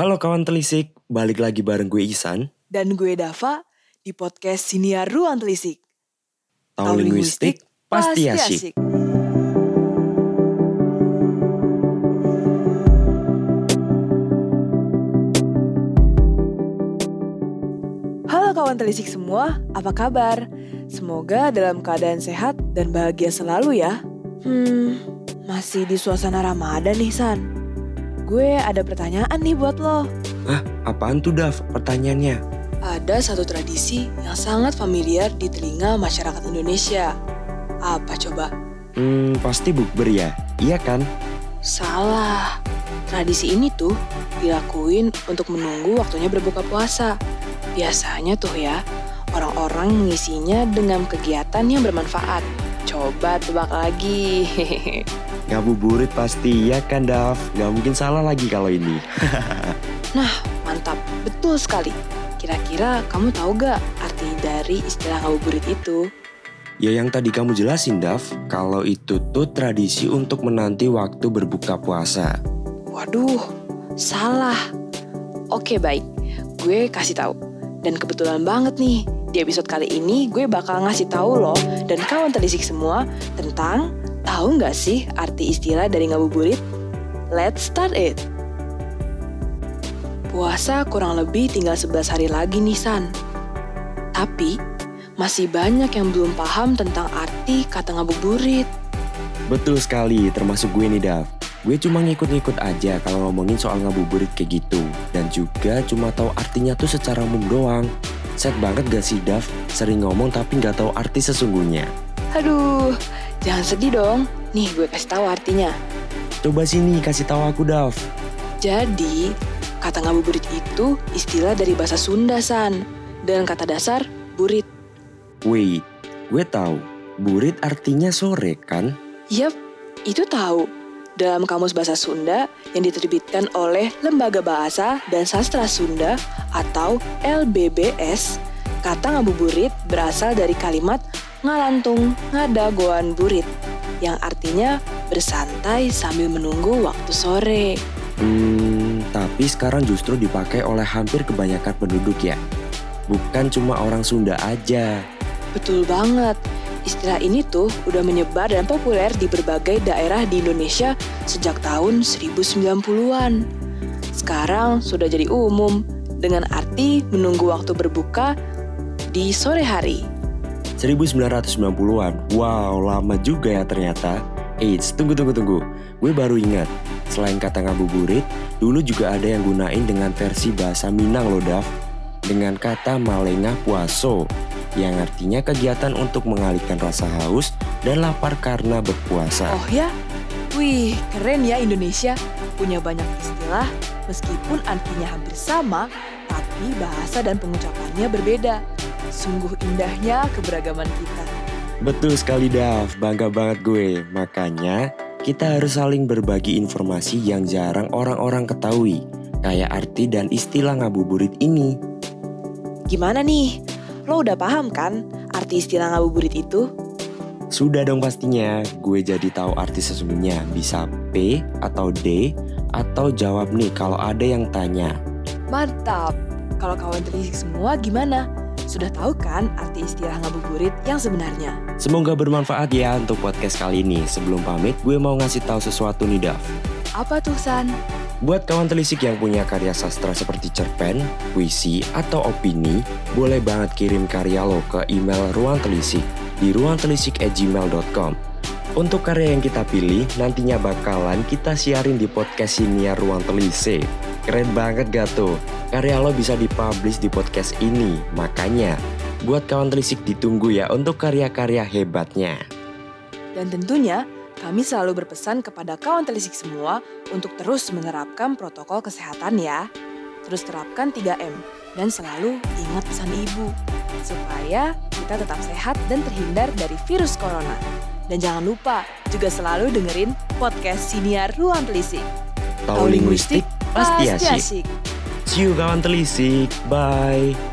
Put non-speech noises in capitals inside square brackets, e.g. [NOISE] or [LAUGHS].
Halo kawan telisik, balik lagi bareng gue Isan. Dan gue Dava di podcast Siniar Ruang Telisik. Tahu linguistik pasti asyik. Halo kawan telisik semua, apa kabar? Semoga dalam keadaan sehat dan bahagia selalu ya. Hmm, masih di suasana Ramadan nih San. Gue ada pertanyaan nih buat lo. Hah, apaan tuh Dav pertanyaannya? Ada satu tradisi yang sangat familiar di telinga masyarakat Indonesia. Apa coba? Hmm, pasti bukber ya, iya kan? Salah. Tradisi ini tuh dilakuin untuk menunggu waktunya berbuka puasa. Biasanya tuh ya, orang-orang mengisinya dengan kegiatan yang bermanfaat. Coba tebak lagi. [LAUGHS] Ngabuburit pasti, ya kan Dav? Gak mungkin salah lagi kalau ini. [LAUGHS] Nah, mantap. Betul sekali. Kira-kira kamu tahu gak arti dari istilah ngabuburit itu? Ya yang tadi kamu jelasin Dav, kalau itu tuh tradisi untuk menanti waktu berbuka puasa. Waduh, salah. Oke baik, gue kasih tahu. Dan kebetulan banget nih, di episode kali ini gue bakal ngasih tahu lo dan kawan telisik semua tentang tahu nggak sih arti istilah dari ngabuburit? Let's start it. Puasa kurang lebih tinggal 11 hari lagi nih San. Tapi masih banyak yang belum paham tentang arti kata ngabuburit. Betul sekali, termasuk gue nih Dav. Gue cuma ngikut-ngikut aja kalau ngomongin soal ngabuburit kayak gitu. Dan juga cuma tahu artinya tuh secara umum doang. Set banget gak sih Dav? Sering ngomong tapi nggak tahu arti sesungguhnya. Aduh, jangan sedih dong. Nih gue kasih tahu artinya. Coba sini kasih tahu aku Dav. Jadi, kata ngabuburit itu istilah dari bahasa Sunda, San. Dan kata dasar, burit. Wait, gue tahu. Burit artinya sore kan? Yap, itu tahu. Dalam Kamus Bahasa Sunda yang diterbitkan oleh Lembaga Bahasa dan Sastra Sunda atau LBBS, kata ngabuburit berasal dari kalimat ngalantung ngada goan burit yang artinya bersantai sambil menunggu waktu sore. Hmm, tapi sekarang justru dipakai oleh hampir kebanyakan penduduk ya. Bukan cuma orang Sunda aja. Betul banget. Istilah ini tuh udah menyebar dan populer di berbagai daerah di Indonesia sejak tahun 1090-an. Sekarang sudah jadi umum dengan arti menunggu waktu berbuka di sore hari. 1990-an. Wow, lama juga ya ternyata. Eits, tunggu tunggu tunggu. Gue baru ingat. Selain kata ngabuburit, dulu juga ada yang gunain dengan versi bahasa Minang loh, Dav. Dengan kata malengah puaso, yang artinya kegiatan untuk mengalihkan rasa haus dan lapar karena berpuasa. Oh ya? Wih, keren ya Indonesia. Punya banyak istilah, meskipun artinya hampir sama, tapi bahasa dan pengucapannya berbeda. Sungguh indahnya keberagaman kita. Betul sekali Dav, bangga banget gue. Makanya kita harus saling berbagi informasi yang jarang orang-orang ketahui. Kayak arti dan istilah ngabuburit ini. Gimana nih? Lo udah paham kan arti istilah ngabuburit itu? Sudah dong pastinya, gue jadi tahu arti sesungguhnya. Bisa P atau D atau jawab nih kalau ada yang tanya. Mantap. Kalau kawan telisik semua gimana? Sudah tahu kan arti istilah ngabuburit yang sebenarnya? Semoga bermanfaat ya untuk podcast kali ini. Sebelum pamit, gue mau ngasih tahu sesuatu nih Dav. Apa tuh San? Buat kawan telisik yang punya karya sastra seperti cerpen, puisi, atau opini, boleh banget kirim karya lo ke email ruang telisik di ruangtelisik@gmail.com. Untuk karya yang kita pilih, nantinya bakalan kita siarin di podcast Siniar Ruang Telisik. Keren banget gak tuh? Karya lo bisa dipublish di podcast ini. Makanya, buat kawan telisik ditunggu ya untuk karya-karya hebatnya. Dan tentunya, kami selalu berpesan kepada kawan telisik semua untuk terus menerapkan protokol kesehatan ya. Terus terapkan 3M dan selalu ingat pesan ibu supaya kita tetap sehat dan terhindar dari virus corona. Dan jangan lupa juga selalu dengerin podcast Siniar Ruang Telisik. Tahu linguistik pasti asyik. asyik. See you kawan telisik. Bye.